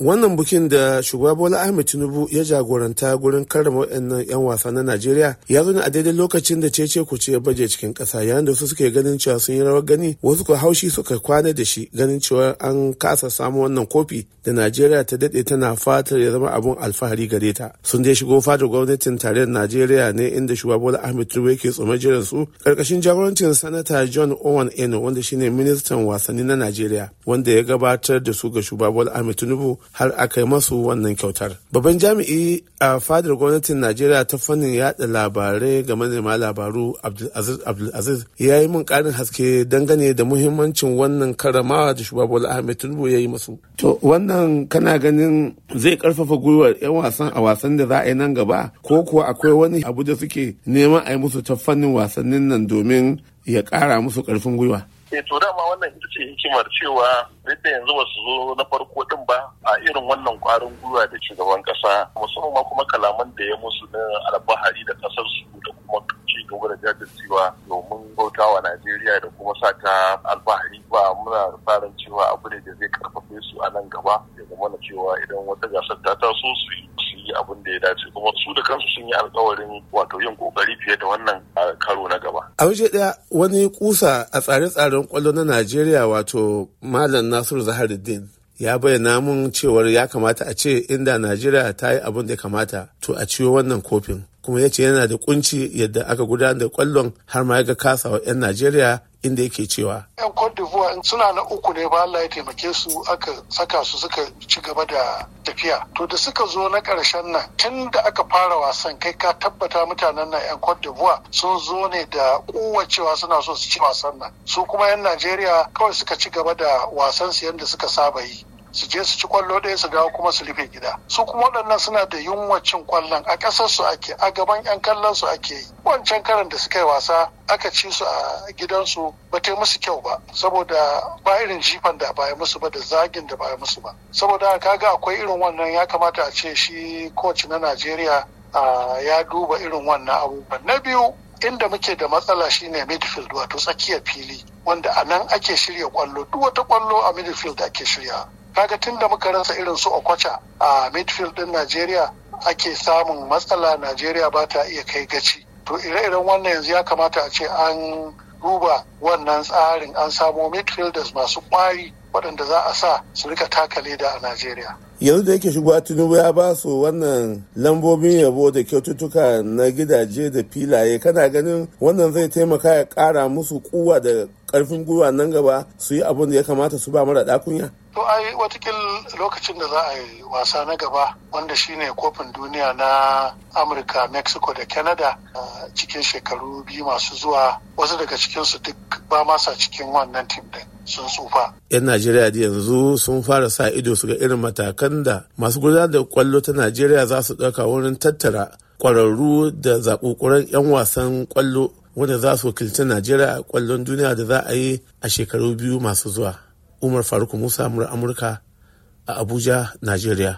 wannan bukin da shugaba bola ahmed tinubu ya jagoranta gurin karrama waɗannan 'yan wasa na najeriya ya zo a daidai lokacin da cece kuce ya baje cikin ƙasa yayin da su suke ganin cewa sun yi rawar gani wasu ko haushi suka kwana da shi ganin cewa an kasa samu wannan kofi da najeriya ta daɗe tana fatar ya zama abun alfahari gare ta. Sun dai shigo fadar gwamnatin tarayyar najeriya ne inda shugaba bola ahmed tinubu yake tsoma jiran su ƙarƙashin jagorancin sanata john owen eno wanda shine ministan wasanni na najeriya wanda ya gabatar da su ga shugaba bola ahmed tinubu har aka yi masu wannan kyautar. Babban jami'i a fadar gwamnatin Najeriya ta fannin yada labarai ga manema labaru Abdulaziz Abdulaziz ya yi mun karin haske dangane da muhimmancin wannan karamawa da shugaba Bola Ahmed Tinubu ya yi masu. To wannan kana ganin zai ƙarfafa gwiwar 'yan wasan a wasan da za a yi nan gaba ko kuwa akwai wani abu da suke neman a yi musu ta fannin wasannin nan domin ya kara musu ƙarfin gwiwa. eh to dama wannan ita ce hikimar cewa duk da yanzu ba su zo na farko din ba a irin wannan kwarin gwiwa da shugaban kasa musamman ma kuma kalaman da ya musu na alfahari da ƙasar su da kuma ci gaba da jajircewa domin bautawa Najeriya da kuma sa ta alfahari ba muna tsarin cewa abu ne da zai karfafe su a nan gaba ya zama cewa idan wata gasar ta taso su yi abin da ya dace kuma su da kansu sun yi alkawarin wato yin ƙoƙari fiye da wannan karo na gaba. A waje ɗaya wani kusa a tsare-tsaren ƙwallo na Najeriya wato Malam Nasiru Zaharuddin ya bayyana mun cewar ya kamata a ce inda Najeriya ta yi abin da ya kamata to a ciwo wannan kofin. kuma ya ce yana da kunci yadda aka gudanar da ƙwallon har ma ya ga kasawa 'yan Najeriya inda yake cewa. 'Yan Cote d'Ivoire suna na uku ne ba Allah ya taimake su aka saka su suka ci gaba da tafiya. To da suka zo na ƙarshen nan tun da aka fara wasan kai ka tabbata mutanen nan 'yan Cote d'Ivoire sun zo ne da kowacewa suna so su ci wasan nan. Su kuma 'yan Najeriya kawai suka ci gaba da wasan su yadda suka saba yi. Su je su ci ƙwallo ɗaya su dawo kuma su rufe gida. Su kuma waɗannan suna da yunwa cin ƙwallon. A ƙasar su ake a gaban 'yan kallon su ake yi. Wancan karan da suka yi wasa aka ci su a gidansu ba ta musu kyau ba. Saboda ba irin jifan da ba musu ba da zagin da ba musu ba. Saboda kaga akwai irin wannan ya kamata a ce shi coach na Najeriya ya duba irin wannan abubuwan. Na biyu inda muke da matsala shine midfield wato tsakiyar fili wanda a nan ake shirya ƙwallo. Duk wata ƙwallo a midfield ake shirya kaga tun da muka rasa irin su Okocha a midfield din Najeriya ake samun matsala Najeriya ba ta iya kai gaci to ire-iren wannan yanzu ya kamata a ce an duba wannan tsarin an samo midfielders masu kwari waɗanda za a sa su riƙa taka leda a Najeriya. yanzu da yake shigo tinubu ya ba su wannan lambobin yabo da kyaututtuka na gidaje da filaye kana ganin wannan zai taimaka ya kara musu kuwa da ƙarfin gwiwa nan gaba su yi abin da ya kamata su ba mara dakunya. To ai watakil lokacin da za a yi wasa na gaba wanda shine kofin duniya na amurka mexico da canada a cikin shekaru biyu masu zuwa wasu daga cikinsu duk ba masa cikin wannan tim din sun tsufa. 'yan najeriya da yanzu sun fara sa ido su ga irin matakan da masu gudanar da ƙwallo ta najeriya za su ɗauka wurin tattara kwararru da zaɓuɓɓuran 'yan wasan ƙwallo wanda za su wakilci najeriya a ƙwallon duniya da za a yi a shekaru biyu masu zuwa. Umar faruk musa amurka a abuja najeriya.